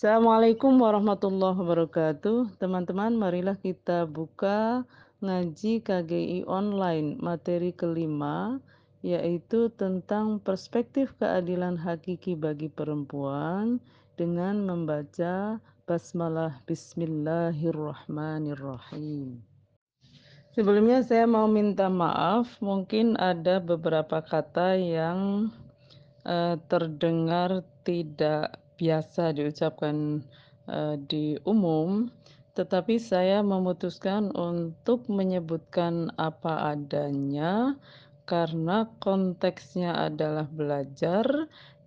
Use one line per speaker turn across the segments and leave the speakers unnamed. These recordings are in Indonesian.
Assalamualaikum warahmatullahi wabarakatuh. Teman-teman, marilah kita buka ngaji KGI online materi kelima yaitu tentang perspektif keadilan hakiki bagi perempuan dengan membaca basmalah bismillahirrahmanirrahim. Sebelumnya saya mau minta maaf, mungkin ada beberapa kata yang uh, terdengar tidak biasa diucapkan uh, di umum, tetapi saya memutuskan untuk menyebutkan apa adanya karena konteksnya adalah belajar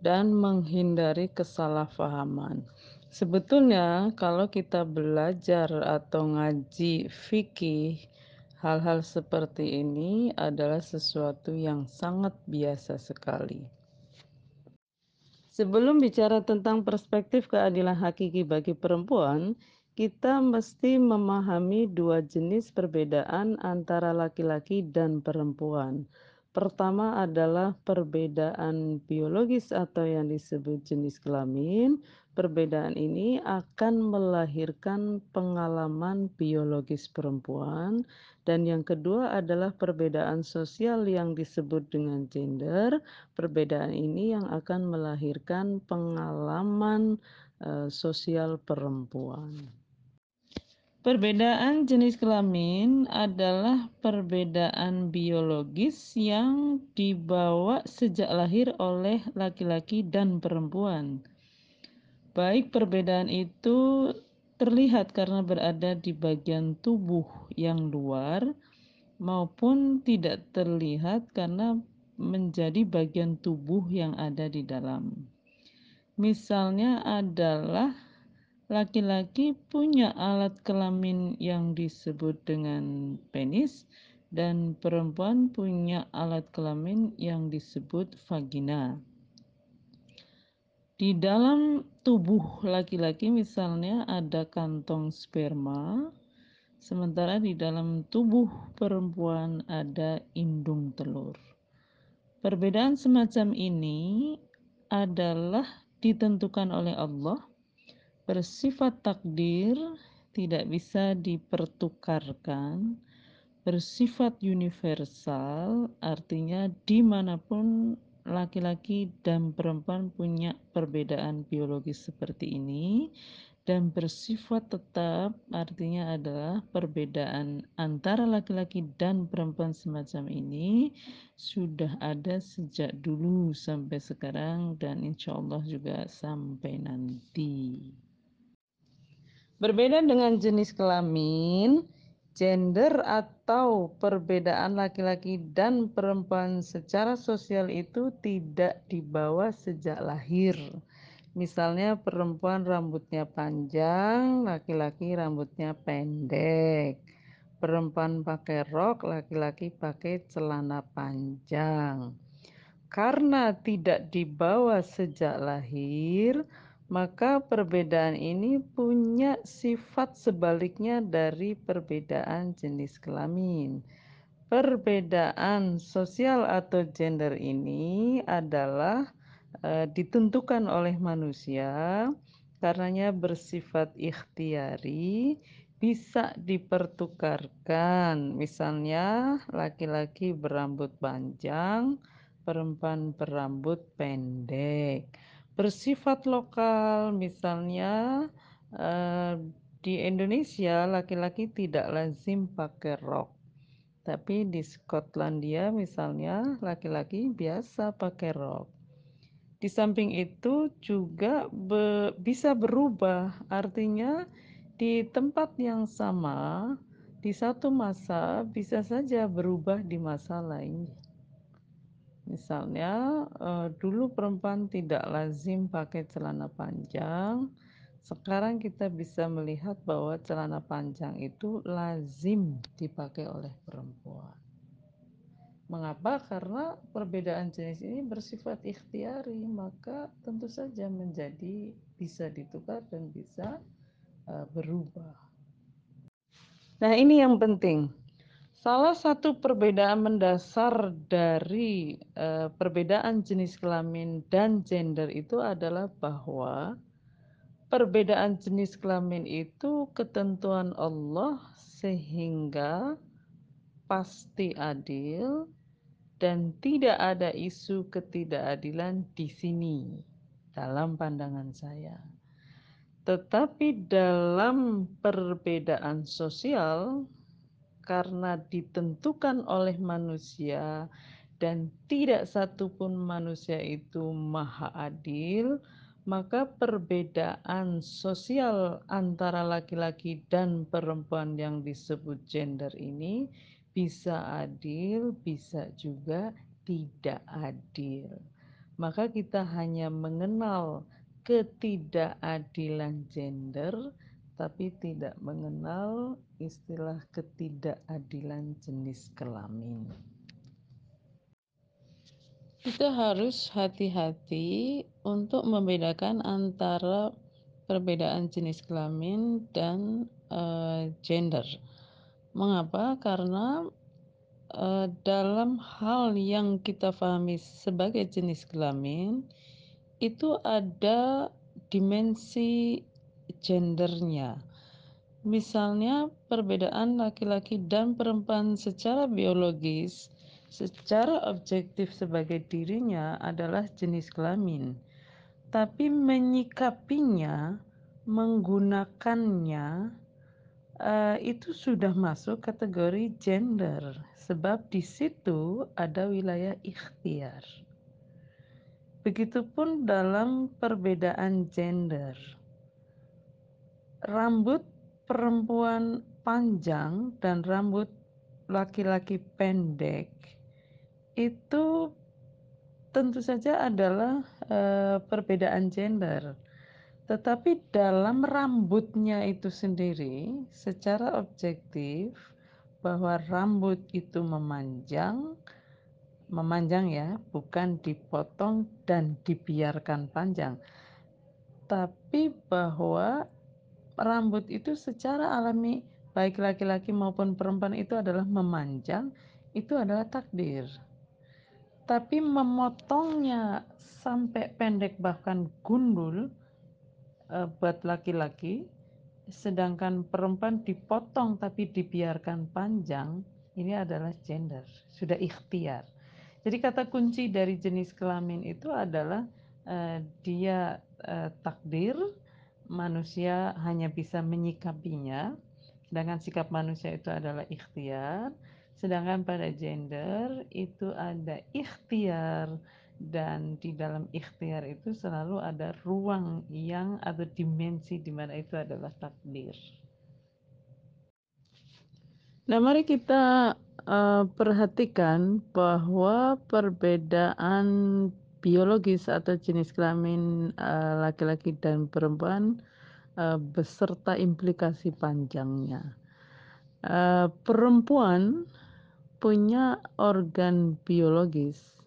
dan menghindari kesalahpahaman. Sebetulnya kalau kita belajar atau ngaji fikih, hal-hal seperti ini adalah sesuatu yang sangat biasa sekali. Sebelum bicara tentang perspektif keadilan hakiki bagi perempuan, kita mesti memahami dua jenis perbedaan antara laki-laki dan perempuan. Pertama adalah perbedaan biologis atau yang disebut jenis kelamin. Perbedaan ini akan melahirkan pengalaman biologis perempuan dan yang kedua adalah perbedaan sosial yang disebut dengan gender. Perbedaan ini yang akan melahirkan pengalaman uh, sosial perempuan. Perbedaan jenis kelamin adalah perbedaan biologis yang dibawa sejak lahir oleh laki-laki dan perempuan. Baik perbedaan itu terlihat karena berada di bagian tubuh yang luar maupun tidak terlihat karena menjadi bagian tubuh yang ada di dalam. Misalnya adalah laki-laki punya alat kelamin yang disebut dengan penis dan perempuan punya alat kelamin yang disebut vagina. Di dalam tubuh laki-laki misalnya ada kantong sperma, sementara di dalam tubuh perempuan ada indung telur. Perbedaan semacam ini adalah ditentukan oleh Allah, bersifat takdir, tidak bisa dipertukarkan, bersifat universal, artinya di mana pun laki-laki dan perempuan punya perbedaan biologis seperti ini dan bersifat tetap artinya adalah perbedaan antara laki-laki dan perempuan semacam ini sudah ada sejak dulu sampai sekarang dan insya Allah juga sampai nanti. Berbeda dengan jenis kelamin, gender atau perbedaan laki-laki dan perempuan secara sosial itu tidak dibawa sejak lahir. Misalnya perempuan rambutnya panjang, laki-laki rambutnya pendek. Perempuan pakai rok, laki-laki pakai celana panjang. Karena tidak dibawa sejak lahir, maka perbedaan ini punya sifat sebaliknya dari perbedaan jenis kelamin. Perbedaan sosial atau gender ini adalah e, ditentukan oleh manusia karenanya bersifat ikhtiari bisa dipertukarkan. Misalnya laki-laki berambut panjang, perempuan berambut pendek bersifat lokal misalnya uh, di Indonesia laki-laki tidak lazim pakai rok. Tapi di Skotlandia misalnya laki-laki biasa pakai rok. Di samping itu juga be, bisa berubah. Artinya di tempat yang sama di satu masa bisa saja berubah di masa lain Misalnya uh, dulu perempuan tidak lazim pakai celana panjang, sekarang kita bisa melihat bahwa celana panjang itu lazim dipakai oleh perempuan. Mengapa? Karena perbedaan jenis ini bersifat ikhtiari, maka tentu saja menjadi bisa ditukar dan bisa uh, berubah. Nah, ini yang penting. Salah satu perbedaan mendasar dari uh, perbedaan jenis kelamin dan gender itu adalah bahwa perbedaan jenis kelamin itu ketentuan Allah sehingga pasti adil dan tidak ada isu ketidakadilan di sini dalam pandangan saya. Tetapi dalam perbedaan sosial karena ditentukan oleh manusia dan tidak satupun manusia itu maha adil, maka perbedaan sosial antara laki-laki dan perempuan yang disebut gender ini bisa adil, bisa juga tidak adil. Maka kita hanya mengenal ketidakadilan gender tapi tidak mengenal istilah ketidakadilan jenis kelamin. Kita harus hati-hati untuk membedakan antara perbedaan jenis kelamin dan uh, gender. Mengapa? Karena uh, dalam hal yang kita pahami sebagai jenis kelamin itu ada dimensi gendernya. Misalnya perbedaan laki-laki dan perempuan secara biologis, secara objektif sebagai dirinya adalah jenis kelamin. Tapi menyikapinya, menggunakannya, uh, itu sudah masuk kategori gender. Sebab di situ ada wilayah ikhtiar. Begitupun dalam perbedaan gender rambut perempuan panjang dan rambut laki-laki pendek itu tentu saja adalah uh, perbedaan gender. Tetapi dalam rambutnya itu sendiri secara objektif bahwa rambut itu memanjang memanjang ya, bukan dipotong dan dibiarkan panjang. Tapi bahwa rambut itu secara alami baik laki-laki maupun perempuan itu adalah memanjang, itu adalah takdir. Tapi memotongnya sampai pendek bahkan gundul e, buat laki-laki, sedangkan perempuan dipotong tapi dibiarkan panjang, ini adalah gender, sudah ikhtiar. Jadi kata kunci dari jenis kelamin itu adalah uh, dia uh, takdir, manusia hanya bisa menyikapinya, sedangkan sikap manusia itu adalah ikhtiar, sedangkan pada gender itu ada ikhtiar dan di dalam ikhtiar itu selalu ada ruang yang atau dimensi di mana itu adalah takdir. Nah, mari kita uh, perhatikan bahwa perbedaan biologis atau jenis kelamin uh, laki-laki dan perempuan uh, beserta implikasi panjangnya. Uh, perempuan punya organ biologis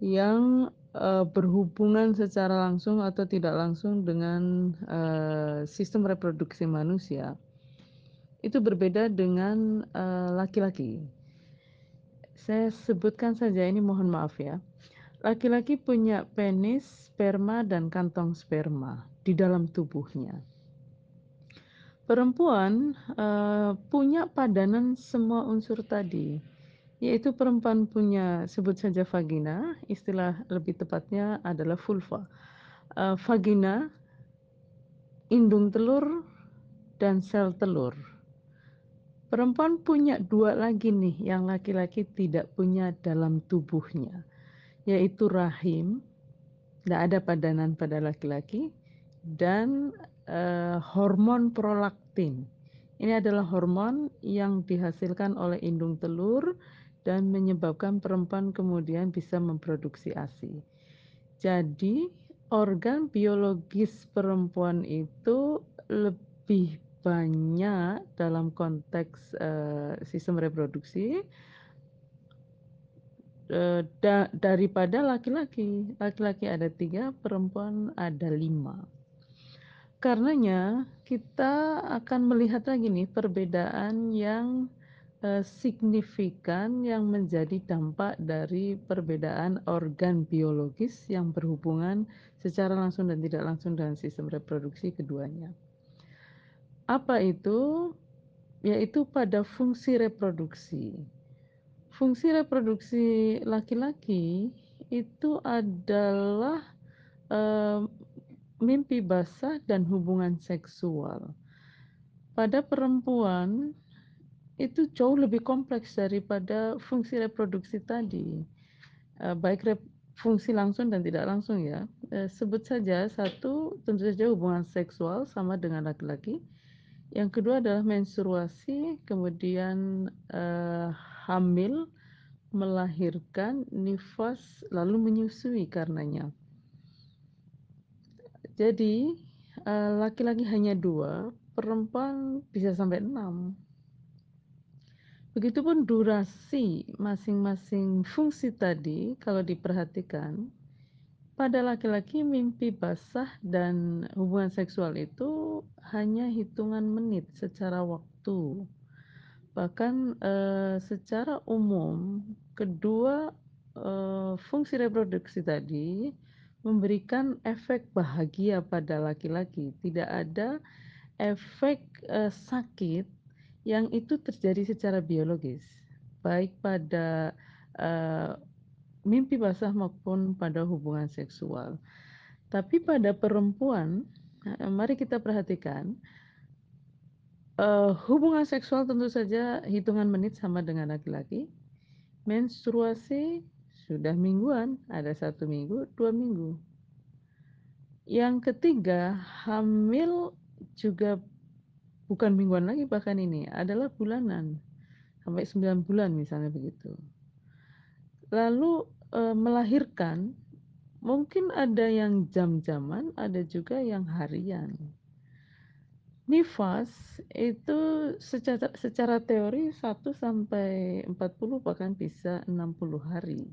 yang uh, berhubungan secara langsung atau tidak langsung dengan uh, sistem reproduksi manusia. Itu berbeda dengan laki-laki. Uh, Saya sebutkan saja ini mohon maaf ya. Laki-laki punya penis, sperma, dan kantong sperma di dalam tubuhnya. Perempuan uh, punya padanan semua unsur tadi, yaitu perempuan punya sebut saja vagina, istilah lebih tepatnya adalah vulva. Uh, vagina, indung telur, dan sel telur. Perempuan punya dua lagi nih yang laki-laki tidak punya dalam tubuhnya yaitu rahim, tidak ada padanan pada laki-laki, dan uh, hormon prolaktin. Ini adalah hormon yang dihasilkan oleh indung telur dan menyebabkan perempuan kemudian bisa memproduksi ASI. Jadi, organ biologis perempuan itu lebih banyak dalam konteks uh, sistem reproduksi Eh, da daripada laki-laki. Laki-laki ada tiga, perempuan ada lima. Karenanya kita akan melihat lagi nih perbedaan yang eee, signifikan yang menjadi dampak dari perbedaan organ biologis yang berhubungan secara langsung dan tidak langsung dengan sistem reproduksi keduanya. Apa itu? Yaitu pada fungsi reproduksi. Fungsi reproduksi laki-laki itu adalah, eee, mimpi basah dan hubungan seksual. Pada perempuan, itu jauh lebih kompleks daripada fungsi reproduksi tadi, eee, baik rep fungsi langsung dan tidak langsung ya, eee, sebut saja satu tentu saja hubungan seksual sama dengan laki-laki, yang kedua adalah menstruasi, kemudian, eee, hamil, melahirkan, nifas, lalu menyusui karenanya. Jadi, eee, laki-laki hanya 2, perempuan bisa sampai 6. Begitupun durasi masing-masing fungsi tadi kalau diperhatikan, pada laki-laki mimpi basah dan hubungan seksual itu hanya hitungan menit secara waktu. Bahkan, eee, secara umum kedua, eee, fungsi reproduksi tadi memberikan efek bahagia pada laki-laki, tidak ada efek, eee, sakit yang itu terjadi secara biologis, baik pada, mimpi basah maupun pada hubungan seksual. Tapi pada perempuan, mari kita perhatikan eee, hubungan seksual tentu saja hitungan menit sama dengan laki-laki, menstruasi sudah mingguan, ada 1 minggu, 2 minggu. Yang ketiga, hamil juga bukan mingguan lagi bahkan ini, adalah bulanan, sampai 9 bulan misalnya begitu. Lalu, eee, melahirkan, mungkin ada yang jam-jaman, ada juga yang harian. Nifas itu secara secara teori 1 sampai 40 bahkan bisa 60 hari.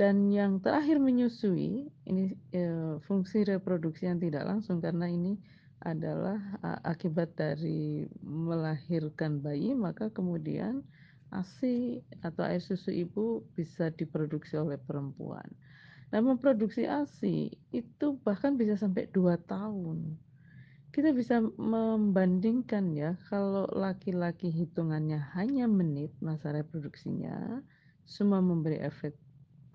Dan yang terakhir menyusui, ini, eee, fungsi reproduksi yang tidak langsung karena ini adalah akibat dari melahirkan bayi, maka kemudian ASI atau air susu ibu bisa diproduksi oleh perempuan. Nah, memproduksi ASI itu bahkan bisa sampai 2 tahun. Kita bisa membandingkan ya, kalau laki-laki hitungannya hanya menit masa reproduksinya, semua memberi efek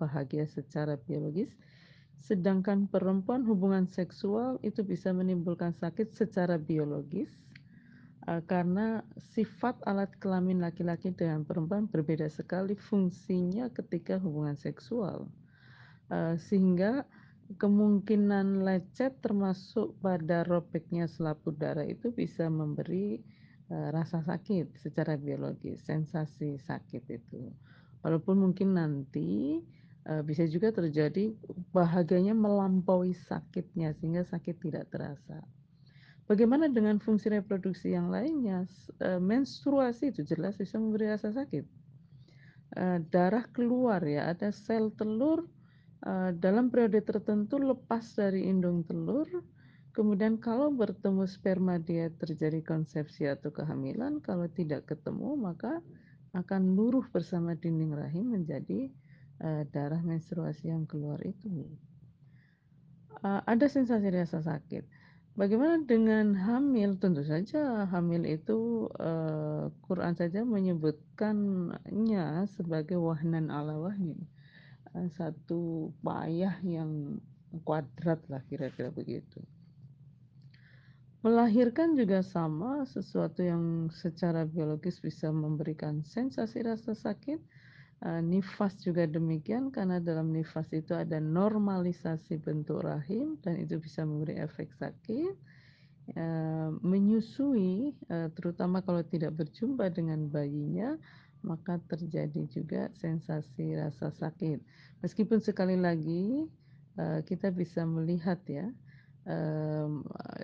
bahagia secara biologis, sedangkan perempuan hubungan seksual itu bisa menimbulkan sakit secara biologis, eee, karena sifat alat kelamin laki-laki dengan perempuan berbeda sekali fungsinya ketika hubungan seksual, eee, sehingga kemungkinan lecet termasuk pada robeknya selaput darah itu bisa memberi, eee, rasa sakit secara biologis, sensasi sakit itu. Walaupun mungkin nanti, eee, bisa juga terjadi bahagianya melampaui sakitnya sehingga sakit tidak terasa. Bagaimana dengan fungsi reproduksi yang lainnya? Eee, menstruasi itu jelas bisa memberi rasa sakit. Darah keluar ya, ada sel telur, dalam periode tertentu lepas dari indung telur, kemudian kalau bertemu sperma dia terjadi konsepsi atau kehamilan, kalau tidak ketemu maka akan luruh bersama dinding rahim menjadi, eee, darah menstruasi yang keluar itu. Eee, ada sensasi rasa sakit. Bagaimana dengan hamil? Tentu saja hamil itu, eee, Quran saja menyebutkannya sebagai wahnan 'ala wahnin, satu payah yang kuadratlah kira-kira begitu. Melahirkan juga sama, sesuatu yang secara biologis bisa memberikan sensasi rasa sakit, eee, nifas juga demikian karena dalam nifas itu ada normalisasi bentuk rahim dan itu bisa memberi efek sakit, eee, menyusui, terutama kalau tidak berjumpa dengan bayinya, maka terjadi juga sensasi rasa sakit. Meskipun sekali lagi, eee, kita bisa melihat ya,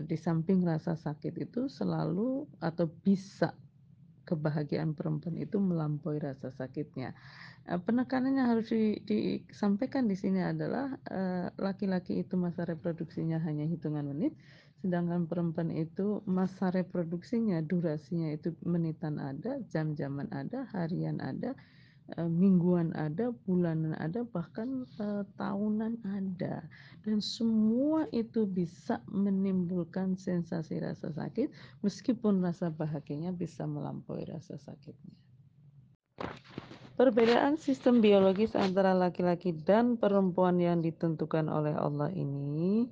di samping rasa sakit itu selalu atau bisa kebahagiaan perempuan itu melampaui rasa sakitnya. Eee, penekanan yang harus di disampaikan di sini adalah, eee, laki-laki itu masa reproduksinya hanya hitungan menit, Sedangkan perempuan itu masa reproduksinya, durasinya itu menitan ada, jam-jaman ada, harian ada, eh, mingguan ada, bulanan ada, bahkan eh, tahunan ada. Dan semua itu bisa menimbulkan sensasi rasa sakit meskipun rasa bahagianya bisa melampaui rasa sakitnya. Perbedaan sistem biologis antara laki-laki dan perempuan yang ditentukan oleh Allah ini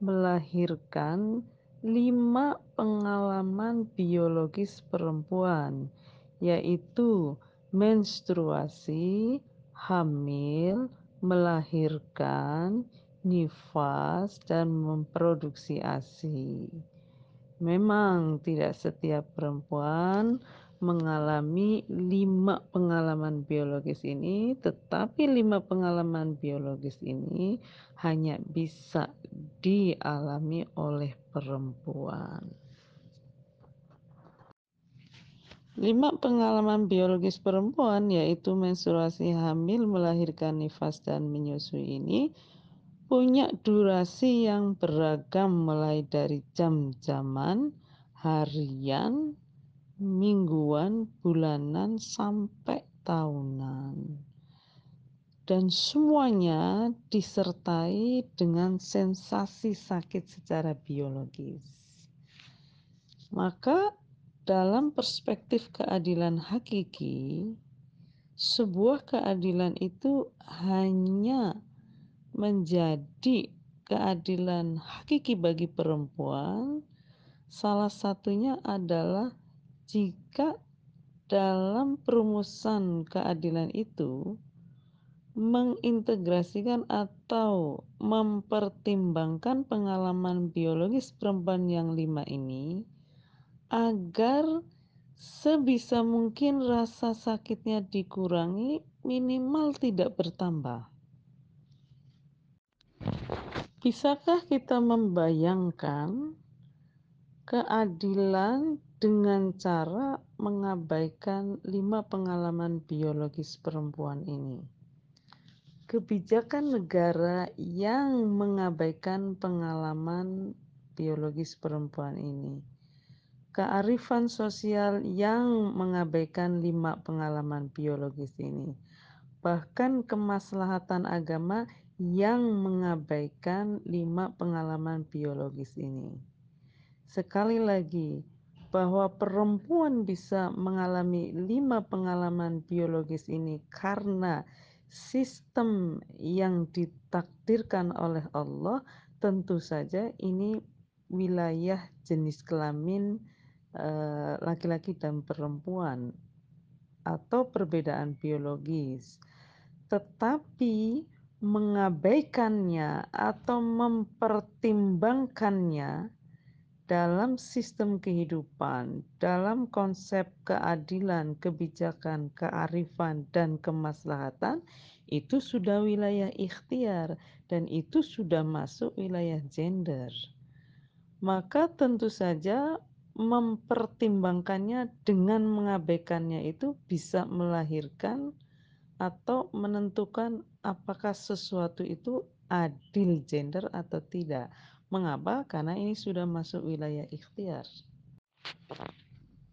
melahirkan lima pengalaman biologis perempuan, yaitu menstruasi, hamil, melahirkan, nifas, dan memproduksi ASI. Memang tidak setiap perempuan mengalami lima pengalaman biologis ini, tetapi lima pengalaman biologis ini hanya bisa dialami oleh perempuan. Lima pengalaman biologis perempuan yaitu menstruasi hamil, melahirkan nifas dan menyusui ini punya durasi yang beragam mulai dari jam-jaman, harian, mingguan, bulanan, sampai tahunan. Dan semuanya disertai dengan sensasi sakit secara biologis. Maka dalam perspektif keadilan hakiki, sebuah keadilan itu hanya menjadi keadilan hakiki bagi perempuan, salah satunya adalah jika dalam perumusan keadilan itu mengintegrasikan atau mempertimbangkan pengalaman biologis perempuan yang lima ini agar sebisa mungkin rasa sakitnya dikurangi minimal tidak bertambah. Bisakah kita membayangkan keadilan dengan cara mengabaikan lima pengalaman biologis perempuan ini. Kebijakan negara yang mengabaikan pengalaman biologis perempuan ini. Kearifan sosial yang mengabaikan lima pengalaman biologis ini. Bahkan kemaslahatan agama yang mengabaikan lima pengalaman biologis ini. Sekali lagi, bahwa perempuan bisa mengalami lima pengalaman biologis ini karena sistem yang ditakdirkan oleh Allah. Tentu saja ini wilayah jenis kelamin eh, laki-laki dan perempuan atau perbedaan biologis. Tetapi mengabaikannya atau mempertimbangkannya dalam sistem kehidupan, dalam konsep keadilan, kebijakan, kearifan, dan kemaslahatan, itu sudah wilayah ikhtiar dan itu sudah masuk wilayah gender. Maka tentu saja mempertimbangkannya dengan mengabaikannya itu bisa melahirkan atau menentukan apakah sesuatu itu adil gender atau tidak. Mengapa? Karena ini sudah masuk wilayah ikhtiar.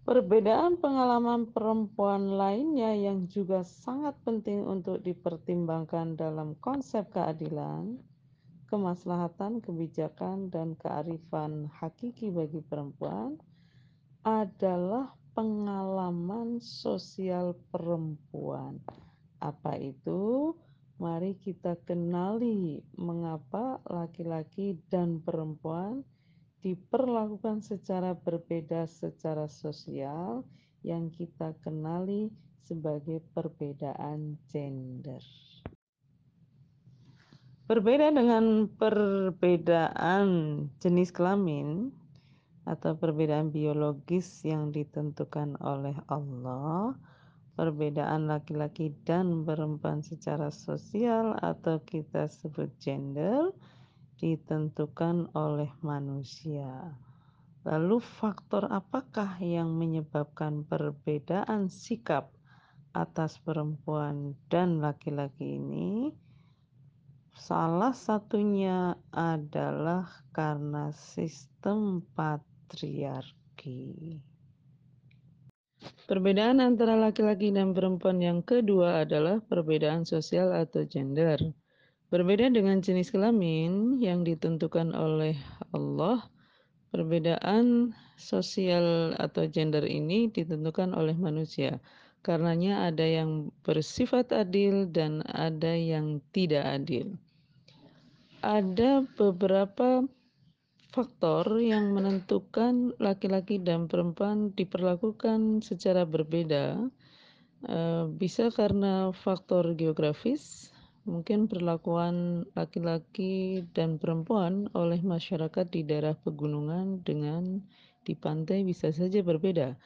Perbedaan pengalaman perempuan lainnya yang juga sangat penting untuk dipertimbangkan dalam konsep keadilan, kemaslahatan, kebijakan, dan kearifan hakiki bagi perempuan adalah pengalaman sosial perempuan. Apa itu? Mari kita kenali mengapa laki-laki dan perempuan diperlakukan secara berbeda secara sosial yang kita kenali sebagai perbedaan gender. Berbeda dengan perbedaan jenis kelamin atau perbedaan biologis yang ditentukan oleh Allah, perbedaan laki-laki dan perempuan secara sosial atau kita sebut gender ditentukan oleh manusia. Lalu faktor apakah yang menyebabkan perbedaan sikap atas perempuan dan laki-laki ini? Salah satunya adalah karena sistem patriarki. Perbedaan antara laki-laki dan perempuan yang kedua adalah perbedaan sosial atau gender. Berbeda dengan jenis kelamin yang ditentukan oleh Allah, perbedaan sosial atau gender ini ditentukan oleh manusia. Karenanya ada yang bersifat adil dan ada yang tidak adil ada beberapa faktor yang menentukan laki-laki dan perempuan diperlakukan secara berbeda. Uh, bisa karena faktor geografis, mungkin perlakuan laki-laki dan perempuan oleh masyarakat di daerah pegunungan dengan di pantai bisa saja berbeda.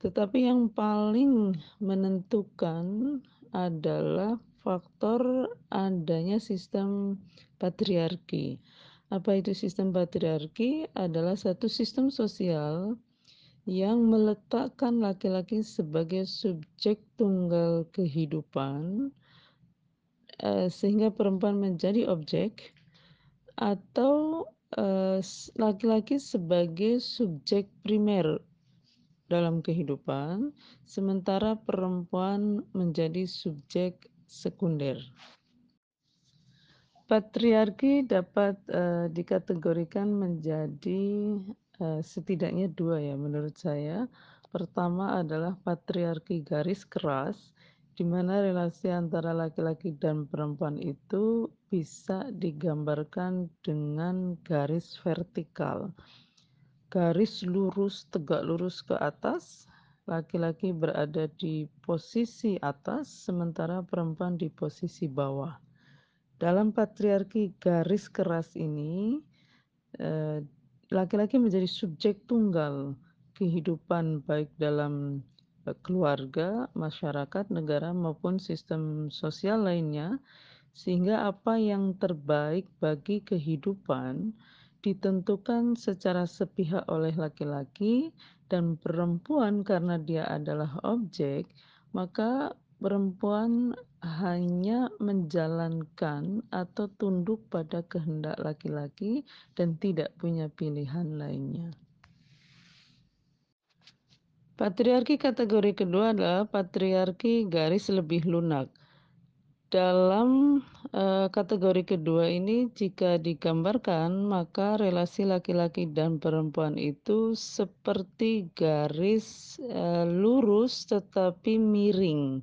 Tetapi yang paling menentukan adalah faktor adanya sistem patriarki. Apa itu sistem patriarki? Adalah satu sistem sosial yang meletakkan laki-laki sebagai subjek tunggal kehidupan, eh, sehingga perempuan menjadi objek, atau eh, laki-laki sebagai subjek primer dalam kehidupan, sementara perempuan menjadi subjek sekunder. Patriarki dapat uh, dikategorikan menjadi uh, setidaknya dua ya menurut saya. Pertama adalah patriarki garis keras, di mana relasi antara laki-laki dan perempuan itu bisa digambarkan dengan garis vertikal. Garis lurus tegak lurus ke atas, laki-laki berada di posisi atas, sementara perempuan di posisi bawah. Dalam patriarki garis keras ini, eh, laki-laki menjadi subjek tunggal kehidupan baik dalam eh, keluarga, masyarakat, negara maupun sistem sosial lainnya sehingga apa yang terbaik bagi kehidupan ditentukan secara sepihak oleh laki-laki dan perempuan karena dia adalah objek, maka perempuan hanya menjalankan atau tunduk pada kehendak laki-laki dan tidak punya pilihan lainnya. Patriarki kategori kedua adalah patriarki garis lebih lunak. Dalam uh, kategori kedua ini, jika digambarkan, maka relasi laki-laki dan perempuan itu seperti garis uh, lurus tetapi miring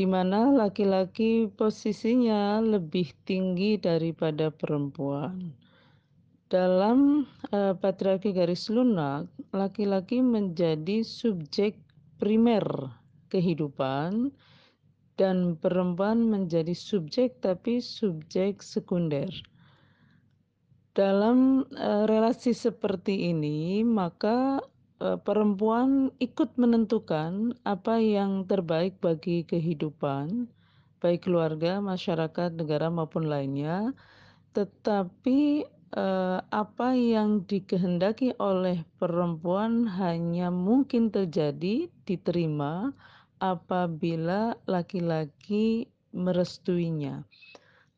di mana laki-laki posisinya lebih tinggi daripada perempuan. Dalam uh, patriarki garis lunak, laki-laki menjadi subjek primer kehidupan dan perempuan menjadi subjek tapi subjek sekunder. Dalam uh, relasi seperti ini, maka perempuan ikut menentukan apa yang terbaik bagi kehidupan, baik keluarga, masyarakat, negara maupun lainnya. Tetapi eh, apa yang dikehendaki oleh perempuan hanya mungkin terjadi diterima apabila laki-laki merestuinya.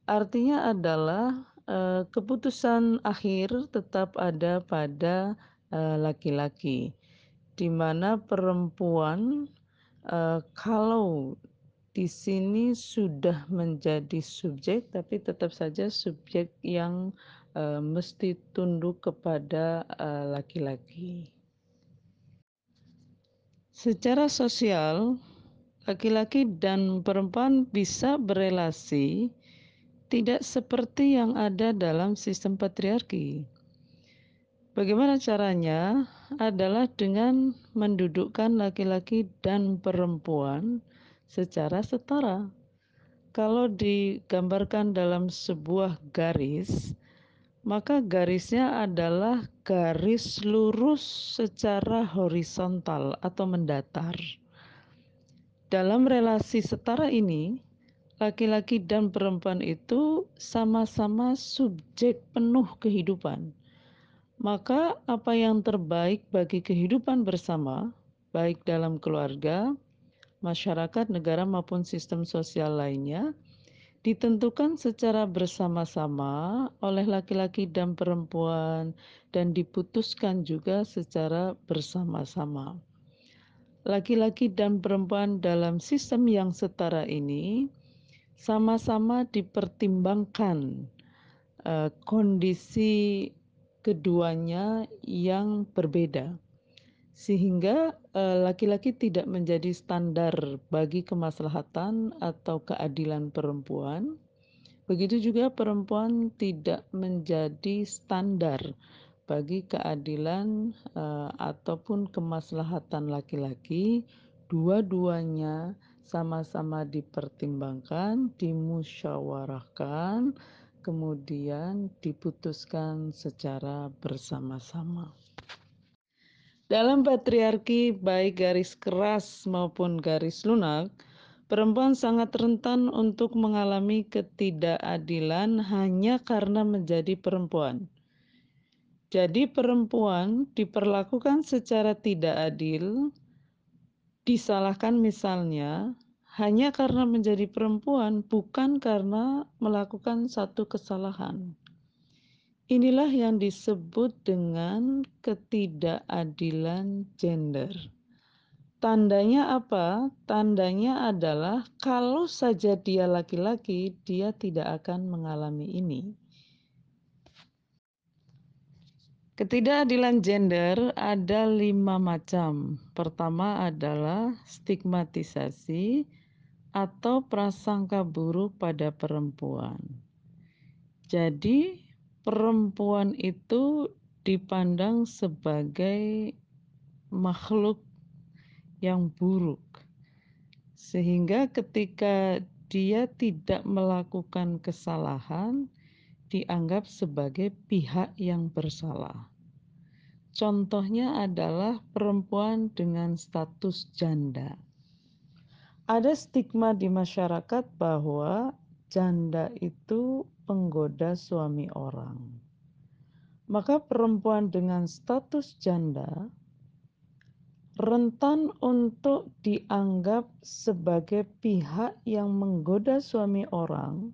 Artinya adalah eh, keputusan akhir tetap ada pada Eh, laki-laki, di mana perempuan uh, kalau di sini sudah menjadi subjek, tapi tetap saja subjek yang uh, mesti tunduk kepada laki-laki. Secara sosial, laki-laki dan perempuan bisa berelasi tidak seperti yang ada dalam sistem patriarki. Bagaimana caranya? Adalah dengan mendudukkan laki-laki dan perempuan secara setara. Kalau digambarkan dalam sebuah garis, maka garisnya adalah garis lurus secara horizontal atau mendatar. Dalam relasi setara ini, laki-laki dan perempuan itu sama-sama subjek penuh kehidupan maka apa yang terbaik bagi kehidupan bersama, baik dalam keluarga, masyarakat, negara maupun sistem sosial lainnya, ditentukan secara bersama-sama oleh laki-laki dan perempuan dan diputuskan juga secara bersama-sama. Laki-laki dan perempuan dalam sistem yang setara ini sama-sama dipertimbangkan uh, kondisi keduanya yang berbeda sehingga eh, laki-laki tidak menjadi standar bagi kemaslahatan atau keadilan perempuan. Begitu juga perempuan tidak menjadi standar bagi keadilan uh, ataupun kemaslahatan laki-laki. Dua-duanya sama-sama dipertimbangkan, dimusyawarahkan, kemudian diputuskan secara bersama-sama. Dalam patriarki baik garis keras maupun garis lunak, perempuan sangat rentan untuk mengalami ketidakadilan hanya karena menjadi perempuan. Jadi perempuan diperlakukan secara tidak adil, disalahkan misalnya hanya karena menjadi perempuan, bukan karena melakukan satu kesalahan. Inilah yang disebut dengan ketidakadilan gender. Tandanya apa? Tandanya adalah kalau saja dia laki-laki, dia tidak akan mengalami ini. Ketidakadilan gender ada lima macam. Pertama adalah stigmatisasi atau prasangka buruk pada perempuan. Jadi, perempuan itu dipandang sebagai makhluk yang buruk, sehingga ketika dia tidak melakukan kesalahan, dianggap sebagai pihak yang bersalah. Contohnya adalah perempuan dengan status janda. Ada stigma di masyarakat bahwa janda itu penggoda suami orang. Maka perempuan dengan status janda rentan untuk dianggap sebagai pihak yang menggoda suami orang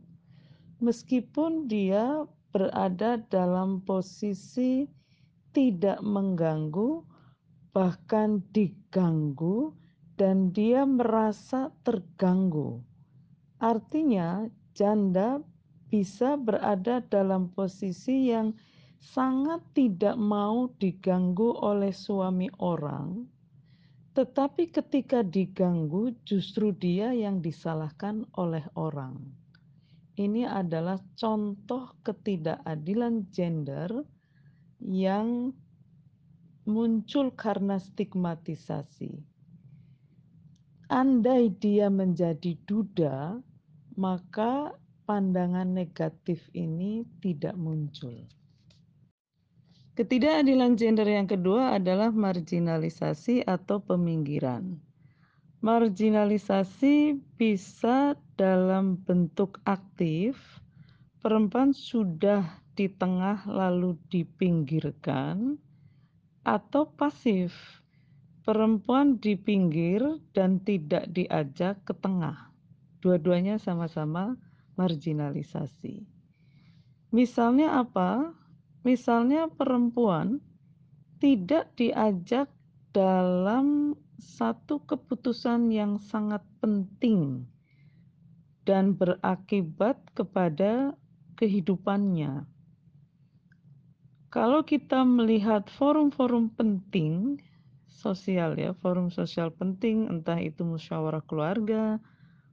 meskipun dia berada dalam posisi tidak mengganggu bahkan diganggu dan dia merasa terganggu. Artinya janda bisa berada dalam posisi yang sangat tidak mau diganggu oleh suami orang, tetapi ketika diganggu, justru dia yang disalahkan oleh orang. Ini adalah contoh ketidakadilan gender yang muncul karena stigmatisasi. Andai dia menjadi duda, maka pandangan negatif ini tidak muncul. Ketidakadilan gender yang kedua adalah marginalisasi atau peminggiran. Marginalisasi bisa dalam bentuk aktif, perempuan sudah di tengah lalu dipinggirkan, atau pasif, perempuan di pinggir dan tidak diajak ke tengah. Dua-duanya sama-sama marginalisasi. Misalnya apa? Misalnya perempuan tidak diajak dalam satu keputusan yang sangat penting dan berakibat kepada kehidupannya. Kalau kita melihat forum-forum penting sosial ya, forum sosial penting entah itu musyawarah keluarga,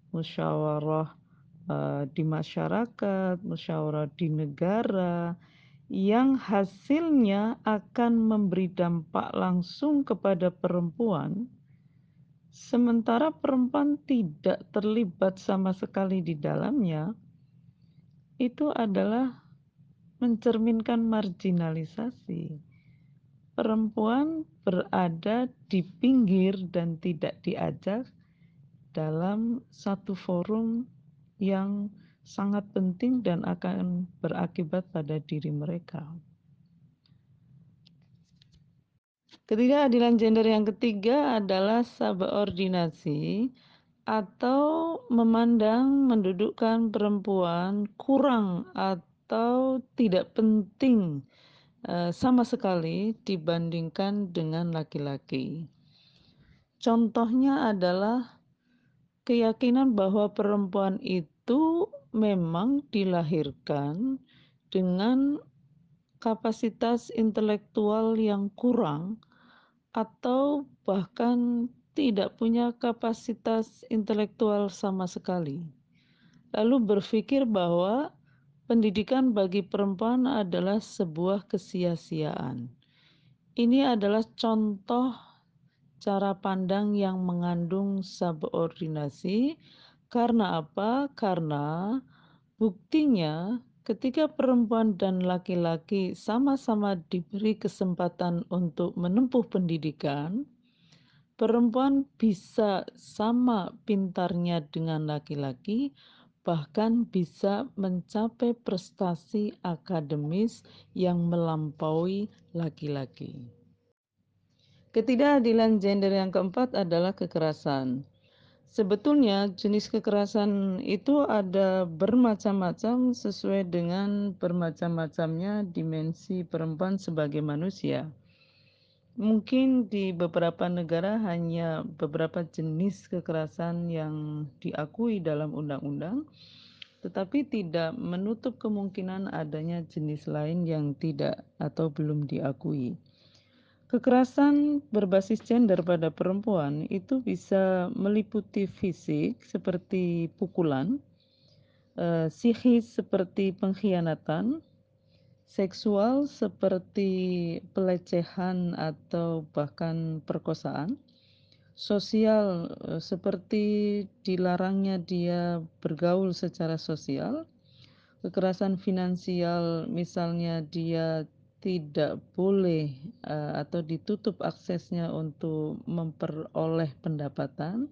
musyawarah uh, di masyarakat, musyawarah di negara, yang hasilnya akan memberi dampak langsung kepada perempuan, sementara perempuan tidak terlibat sama sekali di dalamnya, itu adalah mencerminkan marginalisasi. Perempuan berada di pinggir dan tidak diajak dalam satu forum yang sangat penting dan akan berakibat pada diri mereka. Ketidakadilan gender yang ketiga adalah subordinasi atau memandang mendudukkan perempuan kurang atau tidak penting sama sekali dibandingkan dengan laki-laki. Contohnya adalah keyakinan bahwa perempuan itu memang dilahirkan dengan kapasitas intelektual yang kurang atau bahkan tidak punya kapasitas intelektual sama sekali. Lalu berpikir bahwa pendidikan bagi perempuan adalah sebuah kesia-siaan. Ini adalah contoh cara pandang yang mengandung subordinasi. Karena apa? Karena buktinya ketika perempuan dan laki-laki sama-sama diberi kesempatan untuk menempuh pendidikan, perempuan bisa sama pintarnya dengan laki-laki, bahkan bisa mencapai prestasi akademis yang melampaui laki-laki. Ketidakadilan gender yang keempat adalah kekerasan. Sebetulnya jenis kekerasan itu ada bermacam-macam sesuai dengan bermacam-macamnya dimensi perempuan sebagai manusia. Mungkin di beberapa negara hanya beberapa jenis kekerasan yang diakui dalam undang-undang, tetapi tidak menutup kemungkinan adanya jenis lain yang tidak atau belum diakui. Kekerasan berbasis gender pada perempuan itu bisa meliputi fisik seperti pukulan, eh, psikis seperti pengkhianatan, seksual seperti pelecehan atau bahkan perkosaan, sosial eh, seperti dilarangnya dia bergaul secara sosial, kekerasan finansial misalnya dia tidak boleh uh, atau ditutup aksesnya untuk memperoleh pendapatan.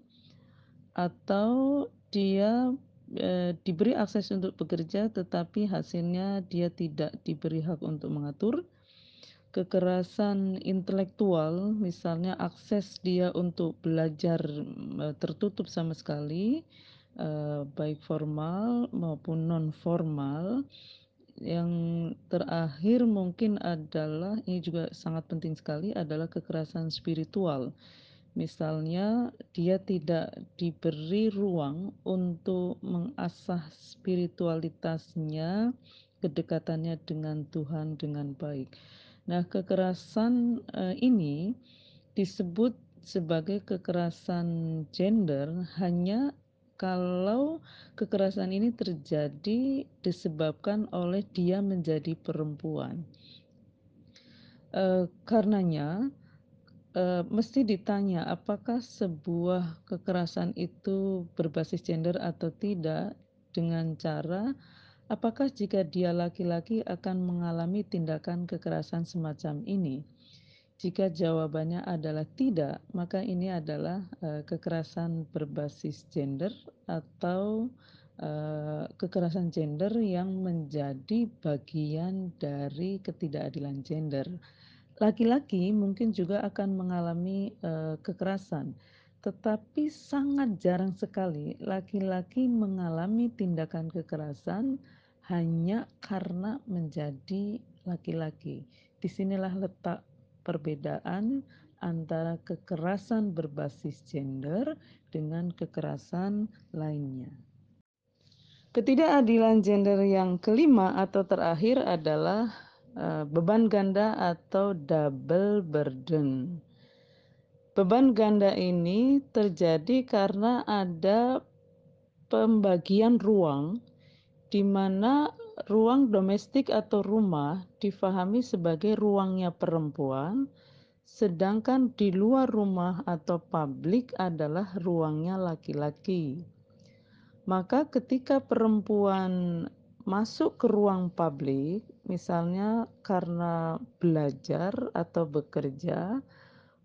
Atau dia e, diberi akses untuk bekerja tetapi hasilnya dia tidak diberi hak untuk mengatur. Kekerasan intelektual misalnya akses dia untuk belajar e, tertutup sama sekali e, baik formal maupun non formal yang terakhir mungkin adalah ini juga sangat penting sekali adalah kekerasan spiritual Misalnya, dia tidak diberi ruang untuk mengasah spiritualitasnya, kedekatannya dengan Tuhan dengan baik. Nah, kekerasan uh, ini disebut sebagai kekerasan gender hanya kalau kekerasan ini terjadi disebabkan oleh dia menjadi perempuan. Uh, karenanya, uh, mesti ditanya apakah sebuah kekerasan itu berbasis gender atau tidak dengan cara apakah jika dia laki-laki akan mengalami tindakan kekerasan semacam ini. Jika jawabannya adalah tidak, maka ini adalah uh, kekerasan berbasis gender atau uh, kekerasan gender yang menjadi bagian dari ketidakadilan gender. Laki-laki mungkin juga akan mengalami uh, kekerasan, tetapi sangat jarang sekali laki-laki mengalami tindakan kekerasan hanya karena menjadi laki-laki. Di sinilah letak perbedaan antara kekerasan berbasis gender dengan kekerasan lainnya. Ketidakadilan gender yang kelima atau terakhir adalah Eh, beban ganda atau double burden. Beban ganda ini terjadi karena ada pembagian ruang di mana ruang domestik atau rumah difahami sebagai ruangnya perempuan, sedangkan di luar rumah atau publik adalah ruangnya laki-laki. Maka ketika perempuan masuk ke ruang publik, misalnya karena belajar atau bekerja,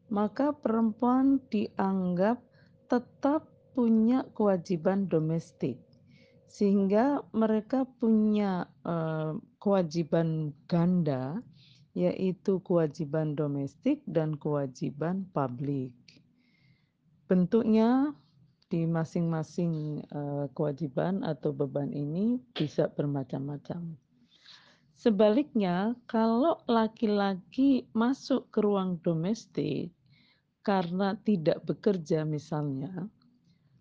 maka perempuan dianggap tetap punya kewajiban domestik, sehingga mereka punya uh, kewajiban ganda, yaitu kewajiban domestik dan kewajiban publik. Bentuknya di masing-masing uh, kewajiban atau beban ini bisa bermacam-macam. Sebaliknya, kalau laki-laki masuk ke ruang domestik karena tidak bekerja misalnya,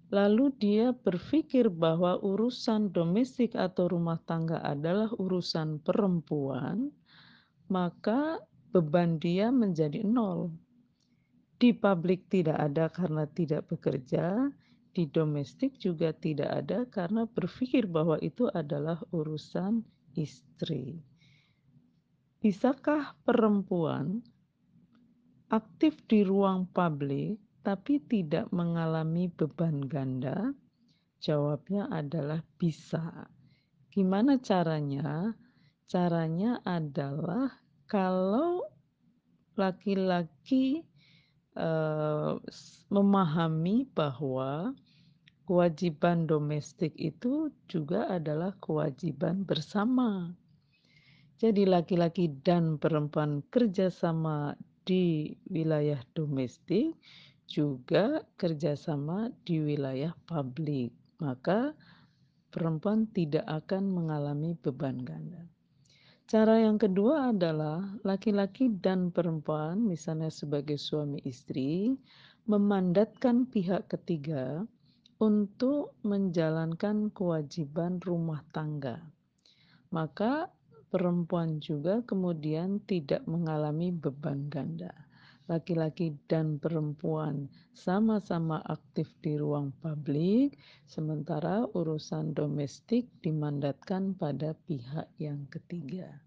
lalu dia berpikir bahwa urusan domestik atau rumah tangga adalah urusan perempuan, maka beban dia menjadi nol. Di publik tidak ada karena tidak bekerja, di domestik juga tidak ada karena berpikir bahwa itu adalah urusan istri. Bisakah perempuan aktif di ruang publik tapi tidak mengalami beban ganda? Jawabnya adalah bisa. Gimana caranya? Caranya adalah kalau laki-laki uh, memahami bahwa kewajiban domestik itu juga adalah kewajiban bersama. Jadi laki-laki dan perempuan kerjasama di wilayah domestik juga kerjasama di wilayah publik. Maka perempuan tidak akan mengalami beban ganda. Cara yang kedua adalah laki-laki dan perempuan, misalnya sebagai suami istri, memandatkan pihak ketiga untuk menjalankan kewajiban rumah tangga. Maka perempuan juga kemudian tidak mengalami beban ganda. Laki-laki dan perempuan sama-sama aktif di ruang publik, sementara urusan domestik dimandatkan pada pihak yang ketiga.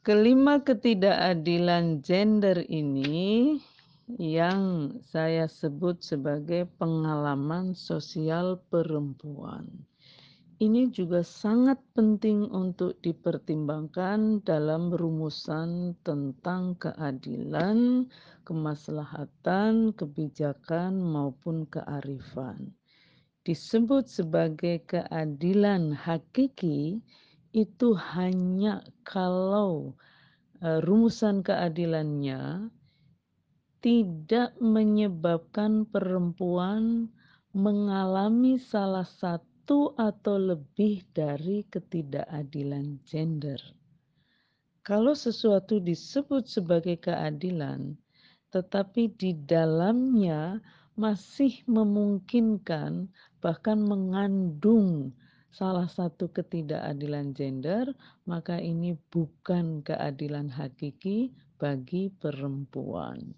Kelima ketidakadilan gender ini yang saya sebut sebagai pengalaman sosial perempuan. Ini juga sangat penting untuk dipertimbangkan dalam rumusan tentang keadilan, kemaslahatan, kebijakan, maupun kearifan. Disebut sebagai keadilan hakiki itu hanya kalau uh, rumusan keadilannya tidak menyebabkan perempuan mengalami salah satu atau lebih dari ketidakadilan gender. Kalau sesuatu disebut sebagai keadilan, tetapi di dalamnya masih memungkinkan, bahkan mengandung salah satu ketidakadilan gender, maka ini bukan keadilan hakiki bagi perempuan.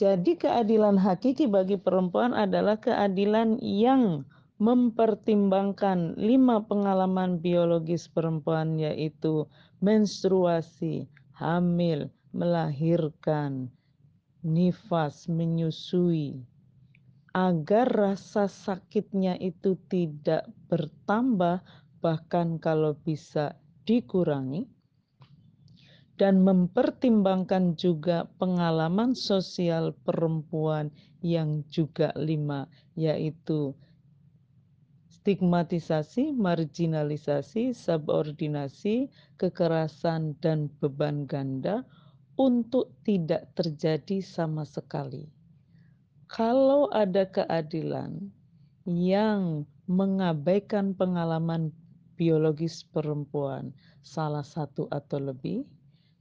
Jadi keadilan hakiki bagi perempuan adalah keadilan yang mempertimbangkan lima pengalaman biologis perempuan yaitu menstruasi, hamil, melahirkan, nifas, menyusui, agar rasa sakitnya itu tidak bertambah, bahkan kalau bisa dikurangi dan mempertimbangkan juga pengalaman sosial perempuan yang juga lima, yaitu stigmatisasi, marginalisasi, subordinasi, kekerasan, dan beban ganda untuk tidak terjadi sama sekali. Kalau ada keadilan yang mengabaikan pengalaman biologis perempuan, salah satu atau lebih,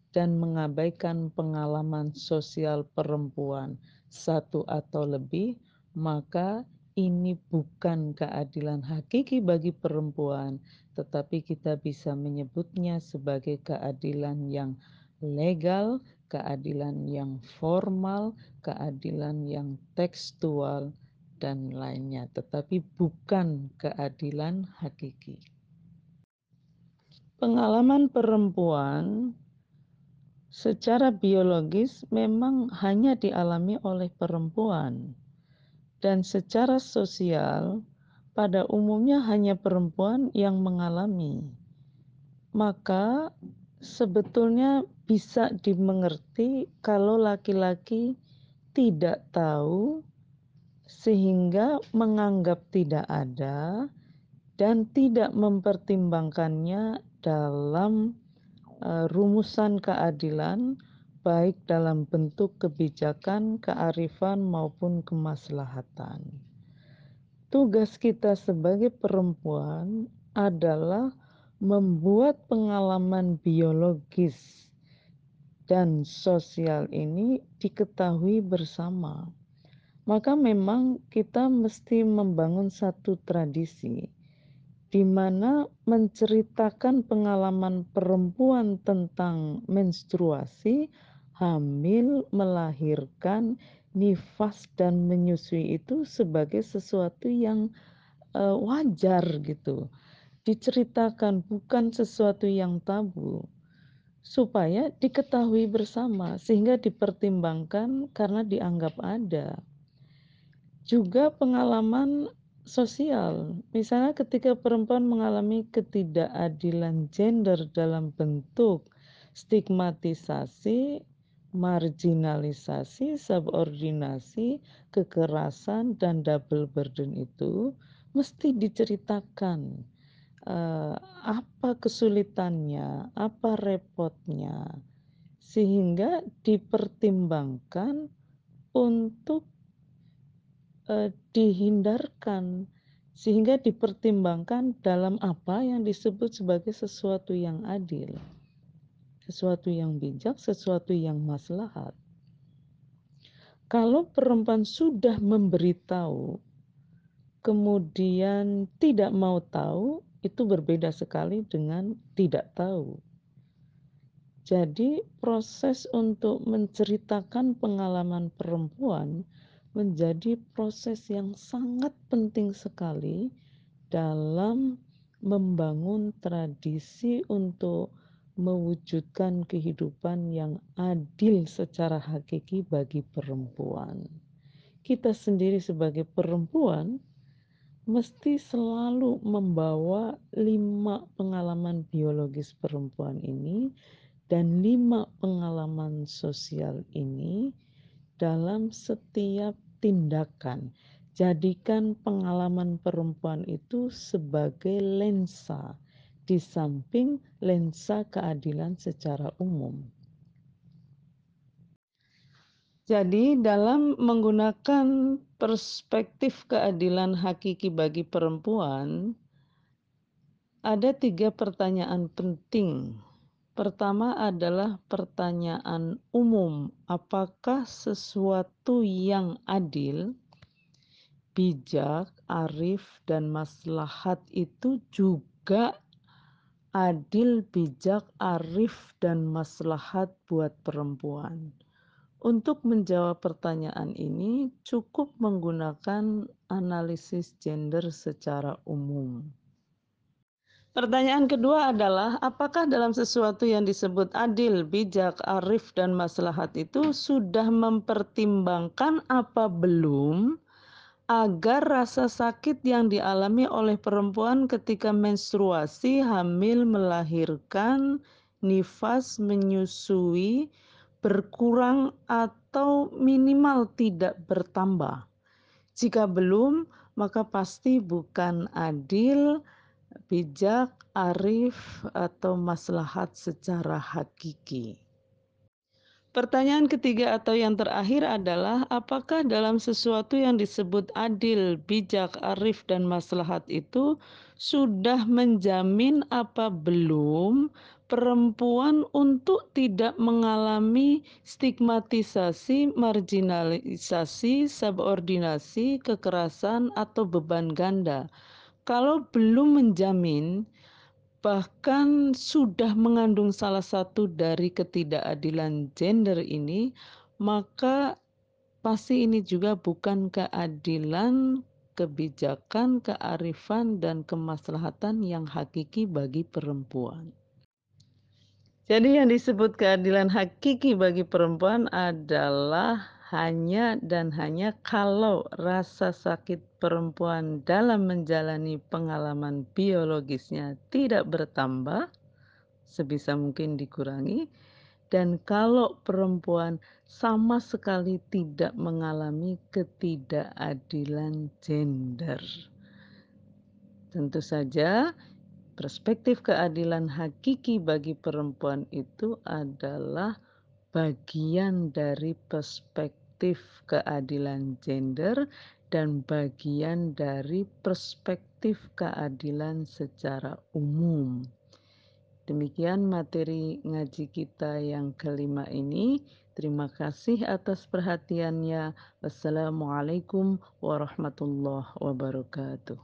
dan mengabaikan pengalaman sosial perempuan satu atau lebih, maka ini bukan keadilan hakiki bagi perempuan, tetapi kita bisa menyebutnya sebagai keadilan yang legal, keadilan yang formal, keadilan yang tekstual, dan lainnya, tetapi bukan keadilan hakiki. Pengalaman perempuan secara biologis memang hanya dialami oleh perempuan, dan secara sosial pada umumnya hanya perempuan yang mengalami. Maka sebetulnya bisa dimengerti kalau laki-laki tidak tahu sehingga menganggap tidak ada dan tidak mempertimbangkannya dalam rumusan keadilan baik dalam bentuk kebijakan, kearifan, maupun kemaslahatan. Tugas kita sebagai perempuan adalah membuat pengalaman biologis dan sosial ini diketahui bersama. Maka memang kita mesti membangun satu tradisi di mana menceritakan pengalaman perempuan tentang menstruasi, hamil, melahirkan, nifas dan menyusui itu sebagai sesuatu yang uh, wajar gitu. Diceritakan bukan sesuatu yang tabu supaya diketahui bersama sehingga dipertimbangkan karena dianggap ada. Juga pengalaman sosial. Misalnya ketika perempuan mengalami ketidakadilan gender dalam bentuk stigmatisasi, marginalisasi, subordinasi, kekerasan dan double burden itu mesti diceritakan uh, apa kesulitannya, apa repotnya sehingga dipertimbangkan untuk eh, dihindarkan sehingga dipertimbangkan dalam apa yang disebut sebagai sesuatu yang adil, sesuatu yang bijak, sesuatu yang maslahat. Kalau perempuan sudah memberitahu, kemudian tidak mau tahu, itu berbeda sekali dengan tidak tahu. Jadi, proses untuk menceritakan pengalaman perempuan menjadi proses yang sangat penting sekali dalam membangun tradisi untuk mewujudkan kehidupan yang adil secara hakiki bagi perempuan. Kita sendiri sebagai perempuan mesti selalu membawa lima pengalaman biologis perempuan ini dan lima pengalaman sosial ini dalam setiap tindakan. Jadikan pengalaman perempuan itu sebagai lensa di samping lensa keadilan secara umum. Jadi, dalam menggunakan perspektif keadilan hakiki bagi perempuan, ada tiga pertanyaan penting Pertama adalah pertanyaan umum, apakah sesuatu yang adil, bijak, arif, dan maslahat itu juga adil, bijak, arif, dan maslahat buat perempuan? Untuk menjawab pertanyaan ini, cukup menggunakan analisis gender secara umum. Pertanyaan kedua adalah, apakah dalam sesuatu yang disebut adil, bijak, arif, dan maslahat itu sudah mempertimbangkan apa belum agar rasa sakit yang dialami oleh perempuan ketika menstruasi, hamil, melahirkan, nifas, menyusui, berkurang atau minimal tidak bertambah. Jika belum, maka pasti bukan adil, bijak, arif, atau maslahat secara hakiki. Pertanyaan ketiga atau yang terakhir adalah apakah dalam sesuatu yang disebut adil, bijak, arif, dan maslahat itu sudah menjamin apa belum perempuan untuk tidak mengalami stigmatisasi, marginalisasi, subordinasi, kekerasan, atau beban ganda kalau belum menjamin bahkan sudah mengandung salah satu dari ketidakadilan gender ini, maka pasti ini juga bukan keadilan, kebijakan, kearifan, dan kemaslahatan yang hakiki bagi perempuan. Jadi, yang disebut keadilan hakiki bagi perempuan adalah hanya dan hanya kalau rasa sakit perempuan dalam menjalani pengalaman biologisnya tidak bertambah, sebisa mungkin dikurangi, dan kalau perempuan sama sekali tidak mengalami ketidakadilan gender. Tentu saja, perspektif keadilan hakiki bagi perempuan itu adalah bagian dari perspektif keadilan gender dan bagian dari perspektif keadilan secara umum. Demikian materi ngaji kita yang kelima ini. Terima kasih atas perhatiannya. Wassalamualaikum warahmatullahi wabarakatuh.